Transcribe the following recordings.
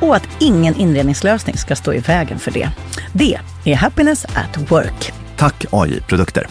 och att ingen inredningslösning ska stå i vägen för det. Det är Happiness at Work. Tack AI Produkter.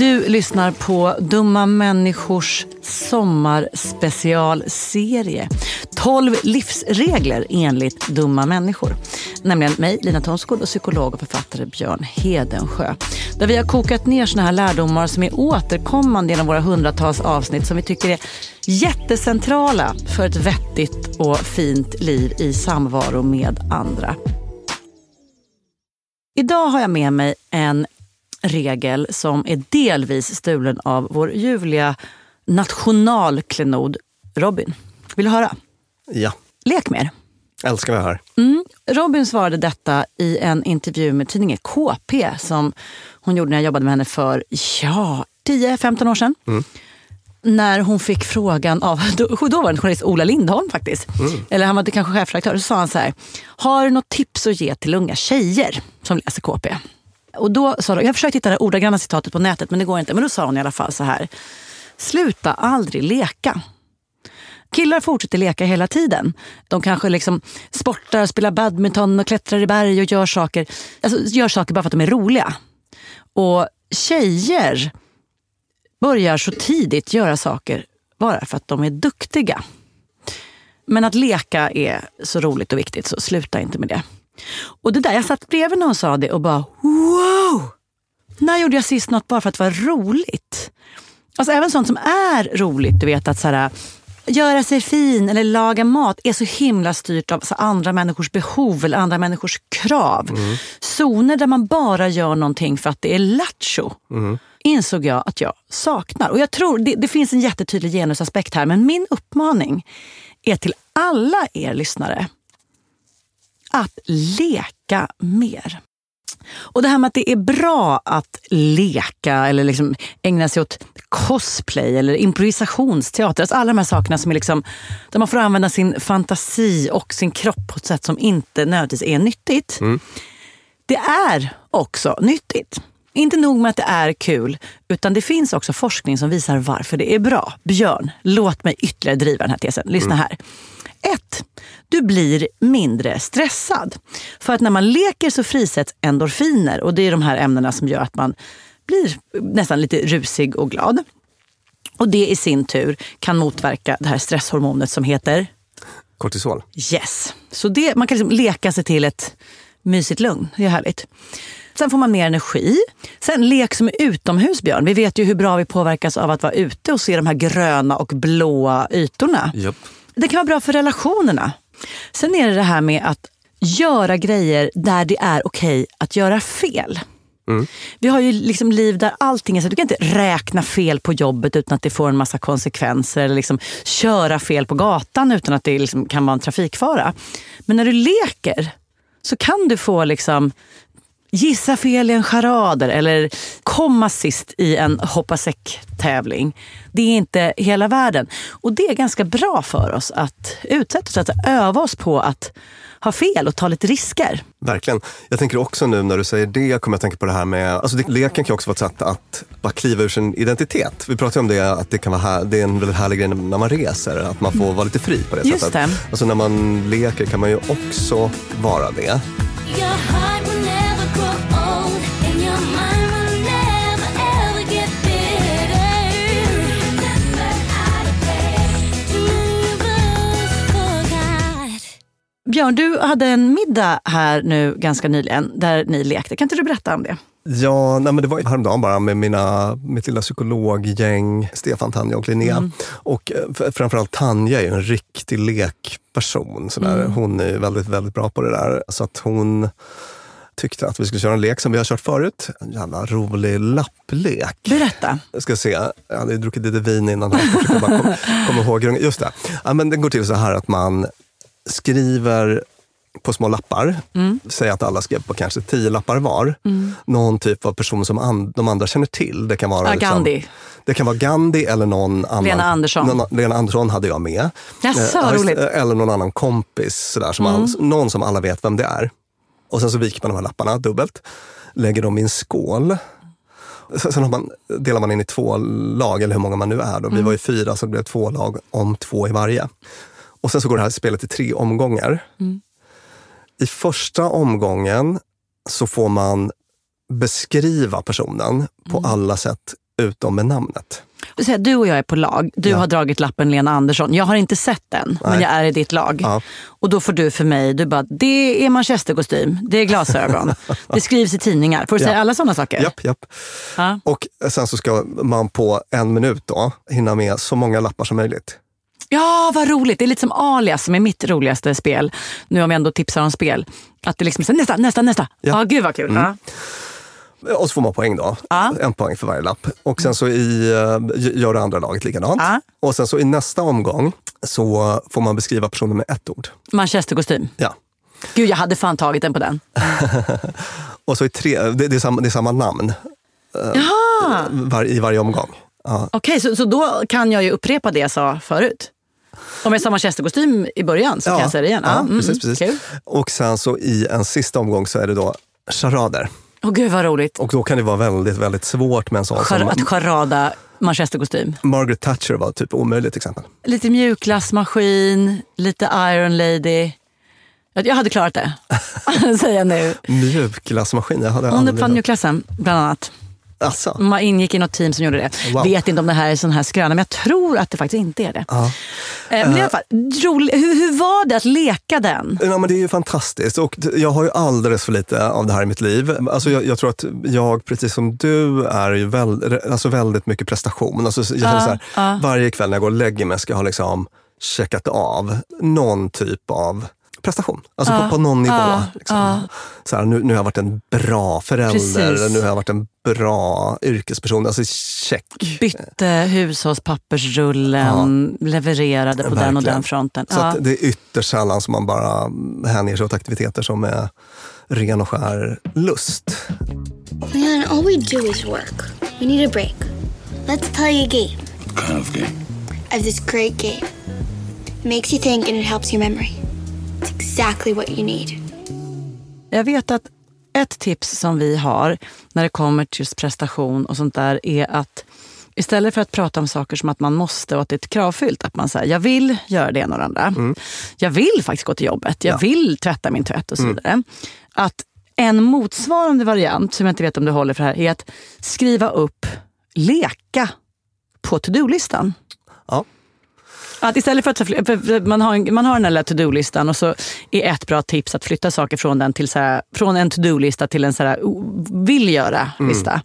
Du lyssnar på Dumma människors sommarspecialserie. 12 livsregler enligt dumma människor. Nämligen mig, Lina Thomsgård och psykolog och författare Björn Hedensjö. Där vi har kokat ner såna här lärdomar som är återkommande genom våra hundratals avsnitt som vi tycker är jättecentrala för ett vettigt och fint liv i samvaro med andra. Idag har jag med mig en regel som är delvis stulen av vår ljuvliga nationalklenod Robin. Vill du höra? Ja, Lek mer. älskar vad jag hör. Robin svarade detta i en intervju med tidningen KP som hon gjorde när jag jobbade med henne för ja, 10-15 år sedan. När hon fick frågan av då- dåvarande journalist Ola Lindholm faktiskt. Eller han var kanske chefredaktör. Så sa han så här. Har du något tips att ge till unga tjejer som läser KP? Och då sa de, jag försökte hitta det ordagranna citatet på nätet men det går inte. Men då sa hon i alla fall så här. Sluta aldrig leka. Killar fortsätter leka hela tiden. De kanske liksom sportar, spelar badminton och klättrar i berg och gör saker, alltså gör saker bara för att de är roliga. Och tjejer börjar så tidigt göra saker bara för att de är duktiga. Men att leka är så roligt och viktigt, så sluta inte med det. Och det där, jag satt bredvid när hon sa det och bara wow! När gjorde jag sist något bara för att det var roligt? Alltså även sånt som är roligt, du vet att så här, göra sig fin eller laga mat är så himla styrt av andra människors behov eller andra människors krav. Zoner där man bara gör någonting för att det är lattjo insåg jag att jag saknar. Och jag tror det, det finns en jättetydlig genusaspekt här men min uppmaning är till alla er lyssnare att leka mer. Och det här med att det är bra att leka eller liksom ägna sig åt cosplay eller improvisationsteater. Alltså alla de här sakerna som är liksom, där man får använda sin fantasi och sin kropp på ett sätt som inte nödvändigtvis är nyttigt. Det är också nyttigt. Inte nog med att det är kul, utan det finns också forskning som visar varför det är bra. Björn, låt mig ytterligare driva den här tesen. Lyssna här. 1. Du blir mindre stressad. För att när man leker så frisätts endorfiner och det är de här ämnena som gör att man blir nästan lite rusig och glad. Och det i sin tur kan motverka det här stresshormonet som heter Kortisol. Yes. Så det, man kan liksom leka sig till ett mysigt lugn. Det är härligt. Sen får man mer energi. Sen lek som är utomhus, Björn. Vi vet ju hur bra vi påverkas av att vara ute och se de här gröna och blåa ytorna. Japp. Det kan vara bra för relationerna. Sen är det det här med att göra grejer där det är okej att göra fel. Vi har ju liksom liv där allting är så. Du kan inte räkna fel på jobbet utan att det får en massa konsekvenser. Eller liksom köra fel på gatan utan att det liksom kan vara en trafikfara. Men när du leker så kan du få liksom gissa fel i en charader eller komma sist i en hoppa säck-tävling. Det är inte hela världen. Och det är ganska bra för oss att utsätta oss, att öva oss på att ha fel och ta lite risker. Verkligen. Jag tänker också nu när du säger det, kommer jag tänka på det här med, alltså det, leken kan också vara ett sätt att bara kliva ur sin identitet. Vi pratade om det, att det kan vara här, det är en väldigt härlig grej när man reser, att man får vara lite fri på det Just sättet. det. Alltså när man leker kan man ju också vara det. Björn, du hade en middag här nu ganska nyligen där ni lekte. Kan inte du berätta om det? Ja, nej men det var häromdagen bara med mina, mitt lilla psykologgäng, Stefan, Tanja och Linnea. Och eh, framförallt Tanja är ju en riktig lekperson. Sådär. Hon är väldigt, väldigt bra på det där. Så att hon tyckte att vi skulle köra en lek som vi har kört förut. En jävla rolig lapplek. Berätta. Jag ska se, jag hade druckit lite vin innan. här, Jag bara kom, kom ihåg. Just det. Ja, men den går till så här att man skriver på små lappar. Säg att alla skrev på kanske tio lappar var. Någon typ av person som an, de andra känner till. Det kan vara Ja, Gandhi. det kan vara Gandhi eller någon annan. Lena Andersson. Någon, Lena Andersson hade jag med. Jaså, Eh, roligt. Mm. Eller någon annan kompis. Sådär, som all, någon som alla vet vem det är. Och sen så viker man de här lapparna dubbelt. Lägger dem i en skål. Sen man, delar man in i två lag, eller hur många man nu är. Då. Mm. Vi var ju fyra, så det blev två lag om två i varje. Och sen så går det här spelet i tre omgångar. Mm. I första omgången så får man beskriva personen på Mm. alla sätt utom med namnet. Du, och jag är på lag. Du Ja. har dragit lappen Lena Andersson. Jag har inte sett den, men Nej. jag är i ditt lag. Ja. Och då får du för mig, du bara, det är manchesterkostym, det är glasögon, det skrivs i tidningar. Får du Ja. säga alla sådana saker? Japp, japp. Ja. Och sen så ska man på en minut då hinna med så många lappar som möjligt. Ja, vad roligt. Det är lite som Alias som är mitt roligaste spel. Nu om jag ändå tipsar om spel. Att det liksom, så, nästa, nästa, nästa. Ja, Ja. gud vad kul. Ja. Och så får man poäng då. Ja. En poäng för varje lapp. Och sen så i, eh, gör det andra laget likadant. Ja. Och sen så i nästa omgång så får man beskriva personen med ett ord. Manchesterkostym. Ja. Gud, jag hade fan tagit den på den. Och så är tre, det, det, är samma, det är samma namn Jaha! var, i varje omgång. Ja. Okej, så, så då kan jag ju upprepa det jag sa förut. Om jag sa manchesterkostym i början så kan jag säga det igen. Ja, mm, precis, precis. Kul. Och sen så i en sista omgång så är det då charader. Åh gud vad roligt. Och då kan det vara väldigt, väldigt svårt med en sån Char- att charada manchesterkostym. Margaret Thatcher var typ omöjligt exempel. Lite mjukglassmaskin, lite Iron Lady. Jag hade klarat det, säger jag nu. Mjukglassmaskin, jag hade Hon uppfann mjukglassen, bland annat. Asså? Man ingick i något team som gjorde det. Wow. Vet inte om det här är sån här skröna, men jag tror att det faktiskt inte är det. Ja. Eh, Men i alla fall, rolig, hur, hur var det att leka den? Ja, men det är ju fantastiskt och jag har ju alldeles för lite av det här i mitt liv. Alltså jag, jag tror att jag, precis som du, är ju väl, alltså väldigt mycket prestation. Alltså jag känner så här, ja. Varje kväll när jag går och lägger mig ska jag ha liksom checkat av någon typ av prestation. Alltså på, på någon nivå. ja, liksom. Så här, nu, nu har jag varit en bra förälder, Precis. nu har jag varit en bra yrkesperson. Alltså check. Bytte hushållspappersrullen, levererade på den och Verkligen. den fronten. Så Ja. att det är ytterst sällan som man bara hänger sig åt aktiviteter som är ren och skär lust. Man, all we do is work. We need a break. Let's play a game. What kind of game? I have this great game. It makes you think and it helps your memory. Exactly what you need. Jag vet att ett tips som vi har när det kommer till just prestation och sånt där är att istället för att prata om saker som att man måste och att det är ett kravfyllt, att man säger jag vill göra det ena och det andra. Jag vill faktiskt gå till jobbet, jag vill tvätta min tvätt och så vidare. Att en motsvarande variant, som jag inte vet om du håller för det här, är att skriva upp leka på to-do-listan. Ja. Att istället för att för, man, har, en- man har den här lilla to-do-listan och så är ett bra tips att flytta saker från, den till så här, från en to-do-lista till en så här, vill göra-lista.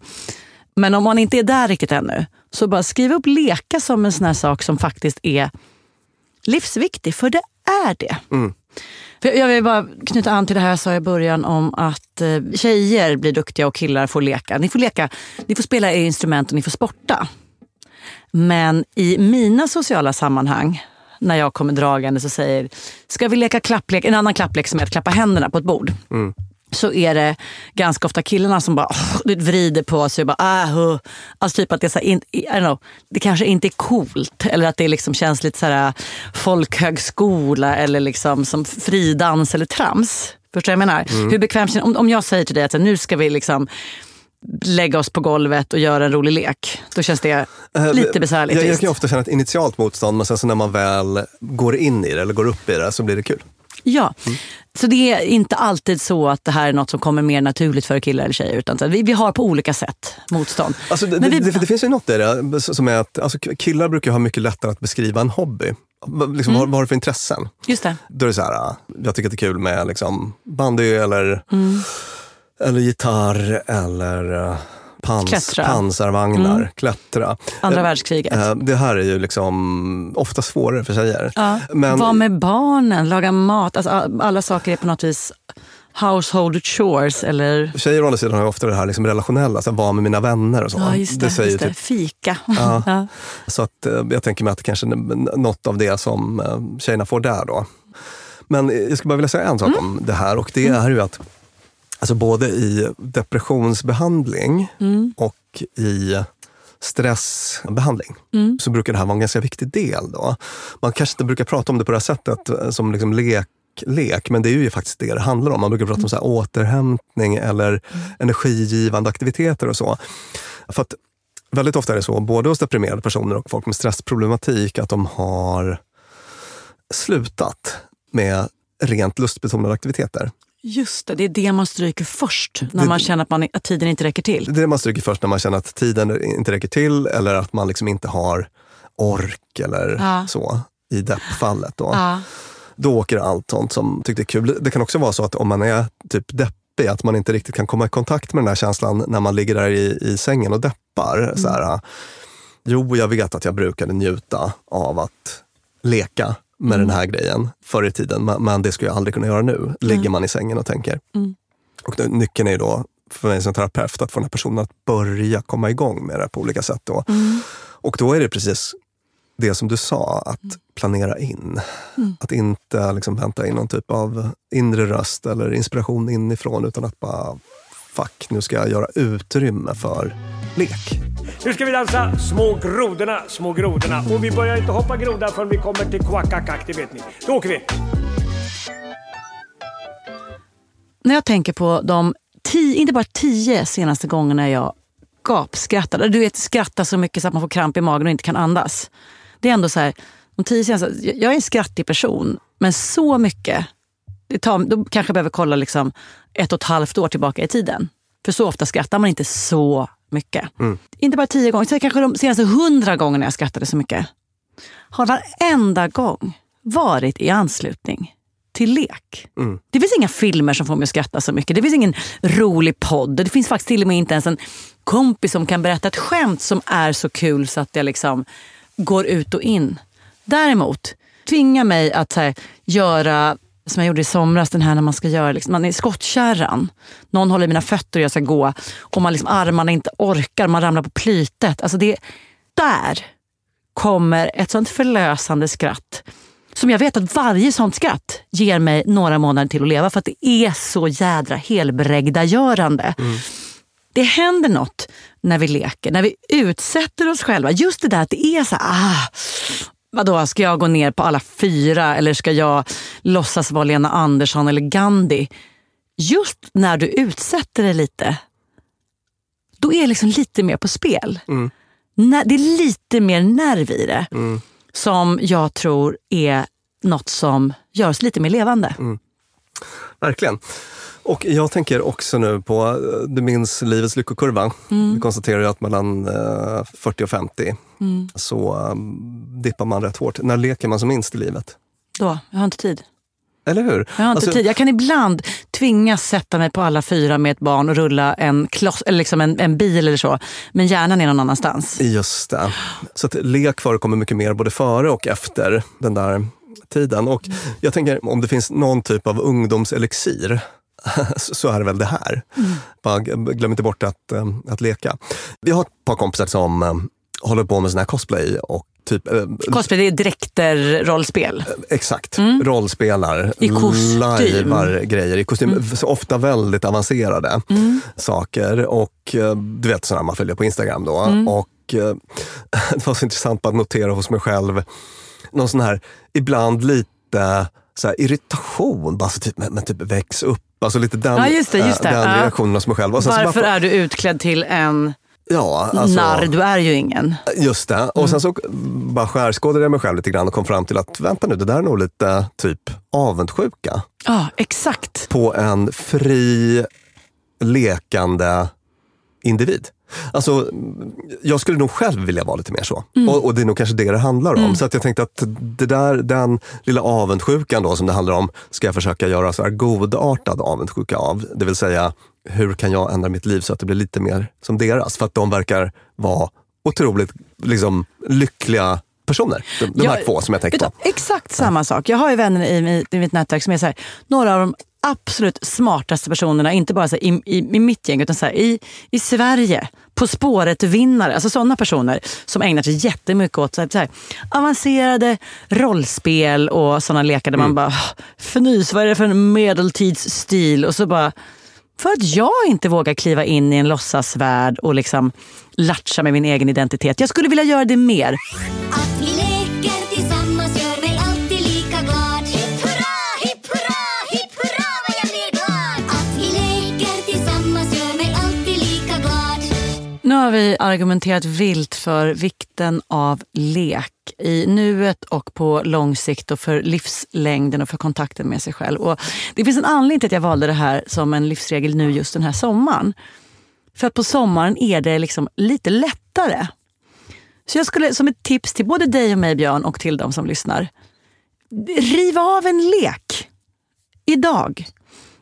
Men om man inte är där riktigt ännu, så bara skriv upp leka som en sån här sak som faktiskt är livsviktig, för det är det. För jag vill bara knyta an till det här jag sa i början om att eh, tjejer blir duktiga och killar får leka. Ni får leka, ni får spela er instrument och ni får sporta. Men i mina sociala sammanhang, när jag kommer dragande och säger, ska vi leka klapplek? En annan klapplek som är att klappa händerna på ett bord. Så är det ganska ofta killarna som bara oh, vrider på sig och bara ah, huh. Alltså typ att det, är så här, in, I don't know, det kanske inte är coolt. Eller att det liksom känns lite så här folkhögskola eller liksom som fridans eller trams. Förstår du vad jag menar? Hur bekvämt om, om jag säger till dig att så här, nu ska vi liksom lägga oss på golvet och göra en rolig lek. Då känns det Eh, lite besvärligt. Jag, jag kan ju ofta känna ett initialt motstånd men sen så när man väl går in i det eller går upp i det så blir det kul. Ja, så det är inte alltid så att det här är något som kommer mer naturligt för killar eller tjejer. Utan vi, vi har på olika sätt motstånd. Alltså, det, Men vi- det, det finns ju något i det som är att alltså, killar brukar ha mycket lättare att beskriva en hobby. Liksom, vad, vad har du för intressen? Just det. Då är det så här, ah, jag tycker att det är kul med liksom, bandy eller, Mm. Eller gitarr eller eh, pans, Klättra. Mm. pansarvagnar, klättra. Andra Eh, världskriget. eh, Det här är ju liksom ofta svårare för tjejer. Ja. Men, Var med barnen, laga mat. Alltså, all- alla saker är på något vis household chores. Eller, Tjejer å andra sidan har ofta det här liksom relationella, så vara med mina vänner och så. ja, just det. säger just det. typ Fika. Ja. Ja. Så att, jag tänker mig att det kanske är något av det som tjejerna får där då. Men jag skulle bara vilja säga en sak Mm. om det här och det är ju att alltså både i depressionsbehandling Mm. och i stressbehandling Mm. så brukar det här vara en ganska viktig del. Då. Man kanske inte brukar prata om det på det här sättet eh, som liksom lek, lek, men det är ju faktiskt det det handlar om. Man brukar prata om så här återhämtning eller energigivande aktiviteter och så. För att väldigt ofta är det så, både hos deprimerade personer och folk med stressproblematik, att de har slutat med rent lustbetonade aktiviteter. Just det, det är det man stryker först. När Det- man känner att, man, att tiden inte räcker till. Det är det man stryker först när man känner att tiden inte räcker till eller att man liksom inte har ork eller Ja. så i deppfallet. Då. Ja. då åker allt sånt som tyckte är kul. Det kan också vara så att om man är typ deppig, att man inte riktigt kan komma i kontakt med den här känslan när man ligger där i, i sängen och deppar. Så här, jo, jag vet att jag brukade njuta av att leka med den här grejen förr i tiden, men, det skulle jag aldrig kunna göra nu. Ligger man i sängen och tänker. Och då, nyckeln är ju då för mig som terapeut att få den här personen att börja komma igång med det på olika sätt. Då. Och då är det precis det som du sa, att planera in. Att inte liksom vänta in någon typ av inre röst eller inspiration inifrån utan att bara, fuck, nu ska jag göra utrymme för lek. Nu ska vi dansa Små grodorna, små grodorna. Och vi börjar inte hoppa groda förrän vi kommer till Quackakak, det vet ni. Då åker vi. När jag tänker på de tio, inte bara tio senaste gångerna jag gapskrattade. Du vet, skratta så mycket så att man får kramp i magen och inte kan andas. Det är ändå så här, de tio senaste, jag jag är en skrattig person, men så mycket. Det tar, då kanske jag behöver kolla liksom ett och ett halvt år tillbaka i tiden. För så ofta skrattar man inte så mycket. Inte bara tio gånger, så kanske de senaste hundra gångerna jag skrattade så mycket har varenda gång varit i anslutning till lek. Det finns inga filmer som får mig att skratta så mycket. Det finns ingen rolig podd. Det finns faktiskt till och med inte ens en kompis som kan berätta ett skämt som är så kul så att jag liksom går ut och in. Däremot, tvinga mig att här, göra som jag gjorde i somras, den här när man ska göra liksom, man är i skottkärran. Någon håller i mina fötter och jag ska gå och man liksom, armarna inte orkar, man ramlar på plytet. Alltså det, där kommer ett sånt förlösande skratt. Som jag vet att varje sånt skratt ger mig några månader till att leva för att det är så jädra helbrägdagörande. Det händer något när vi leker, när vi utsätter oss själva. Just det där att det är så ah, vadå, ska jag gå ner på alla fyra eller ska jag låtsas vara Lena Andersson eller Gandhi? Just när du utsätter dig lite, då är det liksom lite mer på spel. När, det är lite mer nerv i det som jag tror är något som gör oss lite mer levande. Verkligen. Och jag tänker också nu på, eh, du minns livets lyckokurva. Vi konstaterar att mellan eh, 40 och 50 så eh, dippar man rätt hårt. När leker man som minst i livet? Då, jag har inte tid. Eller hur? Jag har inte Alltså, tid. Jag kan ibland tvingas sätta mig på alla fyra med ett barn och rulla en, kloss, eller liksom en, en bil eller så. Men hjärnan är någon annanstans. Just det. Så att lek förekommer mycket mer både före och efter den där tiden. Och jag tänker om det finns någon typ av ungdomselixir så är det väl det här. Bara g- glöm inte bort att, eh, att leka. Vi har ett par kompisar som eh, håller på med sån här cosplay och typ eh, Cosplay, det är dräkter, rollspel. Exakt. Rollspelar, I lajvar grejer i kostym. Så Ofta väldigt avancerade saker. Och du vet sådana man följer på Instagram då. Och eh, det var så intressant att notera hos mig själv någon sån här, ibland lite så här, irritation. Bara så typ, men, men typ väx upp. Alltså lite den, Ja, just det, just det. eh, den Ja. reaktionen hos mig själv. Varför bara, är du utklädd till en ja, alltså, narr? Du är ju ingen. Just det. Och sen så bara skärskådade jag mig själv lite grann och kom fram till att vänta nu, det där är nog lite typ avundsjuka. Ja, exakt. på en fri, lekande individ. Alltså, jag skulle nog själv vilja vara lite mer så. Och, och det är nog kanske det det handlar om. Så att jag tänkte att det där, den lilla avundsjukan då som det handlar om, ska jag försöka göra så här godartad avundsjuka av. Det vill säga, hur kan jag ändra mitt liv så att det blir lite mer som deras? För att de verkar vara otroligt liksom, lyckliga personer. De, de här Jag- två som jag tänker Vet på. Exakt samma sak. Jag har ju vänner i, mitt- i mitt nätverk som är så här, några av de absolut smartaste personerna, inte bara så här, i, i, i mitt gäng, utan så här, i, i Sverige. På spåret-vinnare, alltså sådana personer som ägnar sig jättemycket åt så här, så här, avancerade rollspel och sådana lekar där man bara, fnys, vad är det för en medeltidsstil? Och så bara, för att jag inte vågar kliva in i en låtsasvärld och liksom latcha med min egen identitet. Jag skulle vilja göra det mer. Har vi argumenterat vilt för vikten av lek i nuet och på lång sikt och för livslängden och för kontakten med sig själv. Och det finns en anledning till att jag valde det här som en livsregel nu just den här sommaren. För att på sommaren är det liksom lite lättare. Så jag skulle som ett tips till både dig och mig Björn och till de som lyssnar. Riv av en lek. Idag.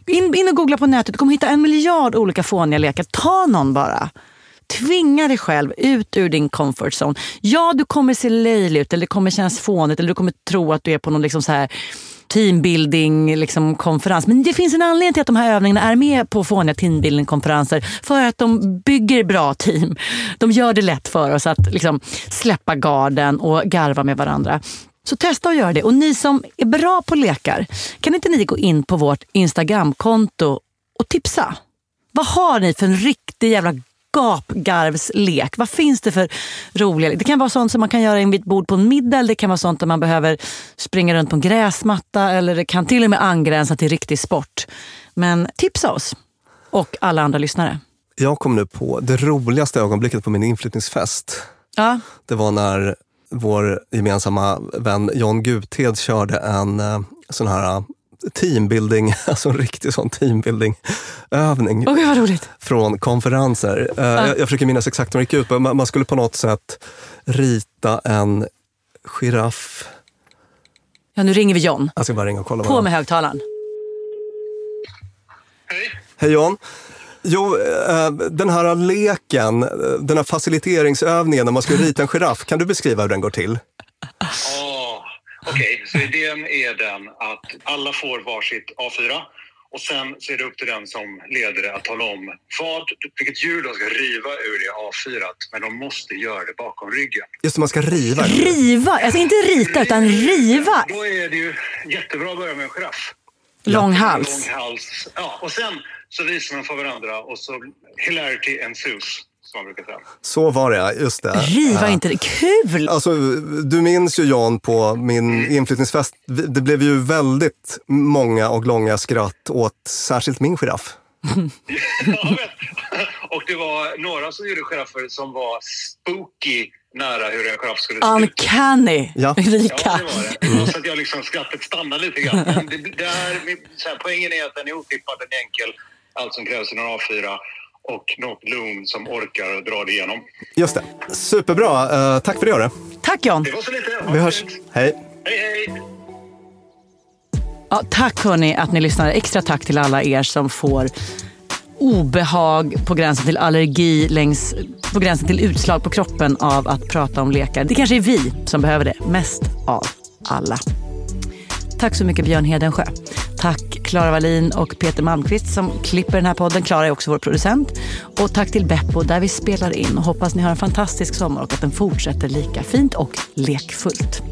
In, in och googla på nätet, du kommer hitta en miljard olika fåniga lekar. Ta någon bara. Tvinga dig själv ut ur din comfort zone. Ja, du kommer se löjlig ut eller det kommer kännas fånigt eller du kommer tro att du är på någon liksom så här teambuilding liksom, konferens. Men det finns en anledning till att de här övningarna är med på fåniga teambuilding konferenser. För att de bygger bra team. De gör det lätt för oss att liksom, släppa garden och garva med varandra. Så testa att göra det. Och ni som är bra på lekar, kan inte ni gå in på vårt Instagramkonto och tipsa? Vad har ni för en riktig jävla gapgarvslek? Vad finns det för roliga Det kan vara sånt som man kan göra vid ett bord på en middag. Eller det kan vara sånt där man behöver springa runt på en gräsmatta. Eller det kan till och med angränsa till riktig sport. Men tipsa oss och alla andra lyssnare. Jag kom nu på det roligaste ögonblicket på min inflyttningsfest. Ja. Det var när vår gemensamma vän John Guthed körde en eh, sån här teambuilding, alltså en riktig sån teambuilding-övning Åh, gud vad roligt. från konferenser. Eh, jag, jag försöker minnas exakt hur det gick ut på. Man, man skulle på något sätt rita en giraff. Ja, nu ringer vi John. Jag ska bara ringa och kolla. På han- med högtalaren. Hej John. Jo, eh, den här leken, eh, den här faciliteringsövningen när man ska rita en giraff, kan du beskriva hur den går till? Ah, Okej, så idén är den att alla får varsitt A4 och sen så är det upp till den som leder det att tala om vad, vilket djur de ska riva ur det A4 men de måste göra det bakom ryggen. Just det, man ska riva. Riva, alltså inte rita utan riva. Då är det ju jättebra att börja med en giraff. Lång hals. Lång hals. Ja, och sen så visar man för varandra och så hilarity ensues, som man brukar säga. Så var det, ja. just det. Riva inte det. Kul! Alltså, du minns ju Jan på min inflyttningsfest. Det blev ju väldigt många och långa skratt åt särskilt min giraff. Vet. Och det var några som gjorde giraffer som var spooky nära hur en giraff skulle se ut. Uncanny. Ja. Ja, Rika. det var det. Så att jag liksom skrattet stannade lite grann. Men det, det är, så här, poängen är att den är otippad, den är enkel. Allt som krävs är en A4 och något lugn som orkar och dra det igenom. Just det. Superbra. Eh, tack för det. Hörru. Tack John. Det var så lite. Vi hörs. Hej. Hej, hej! Ja, tack hörni att ni lyssnar. Extra tack till alla er som får obehag på gränsen till allergi, längs, på gränsen till utslag på kroppen av att prata om lekar. Det kanske är vi som behöver det mest av alla. Tack så mycket Björn Hedensjö. Tack Klara Wallin och Peter Malmqvist som klipper den här podden. Klara är också vår producent. Och tack till Beppo där vi spelar in. Och hoppas ni har en fantastisk sommar och att den fortsätter lika fint och lekfullt.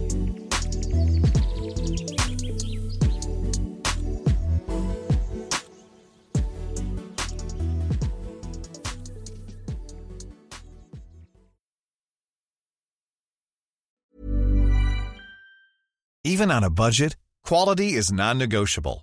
Even on a budget, quality is non-negotiable.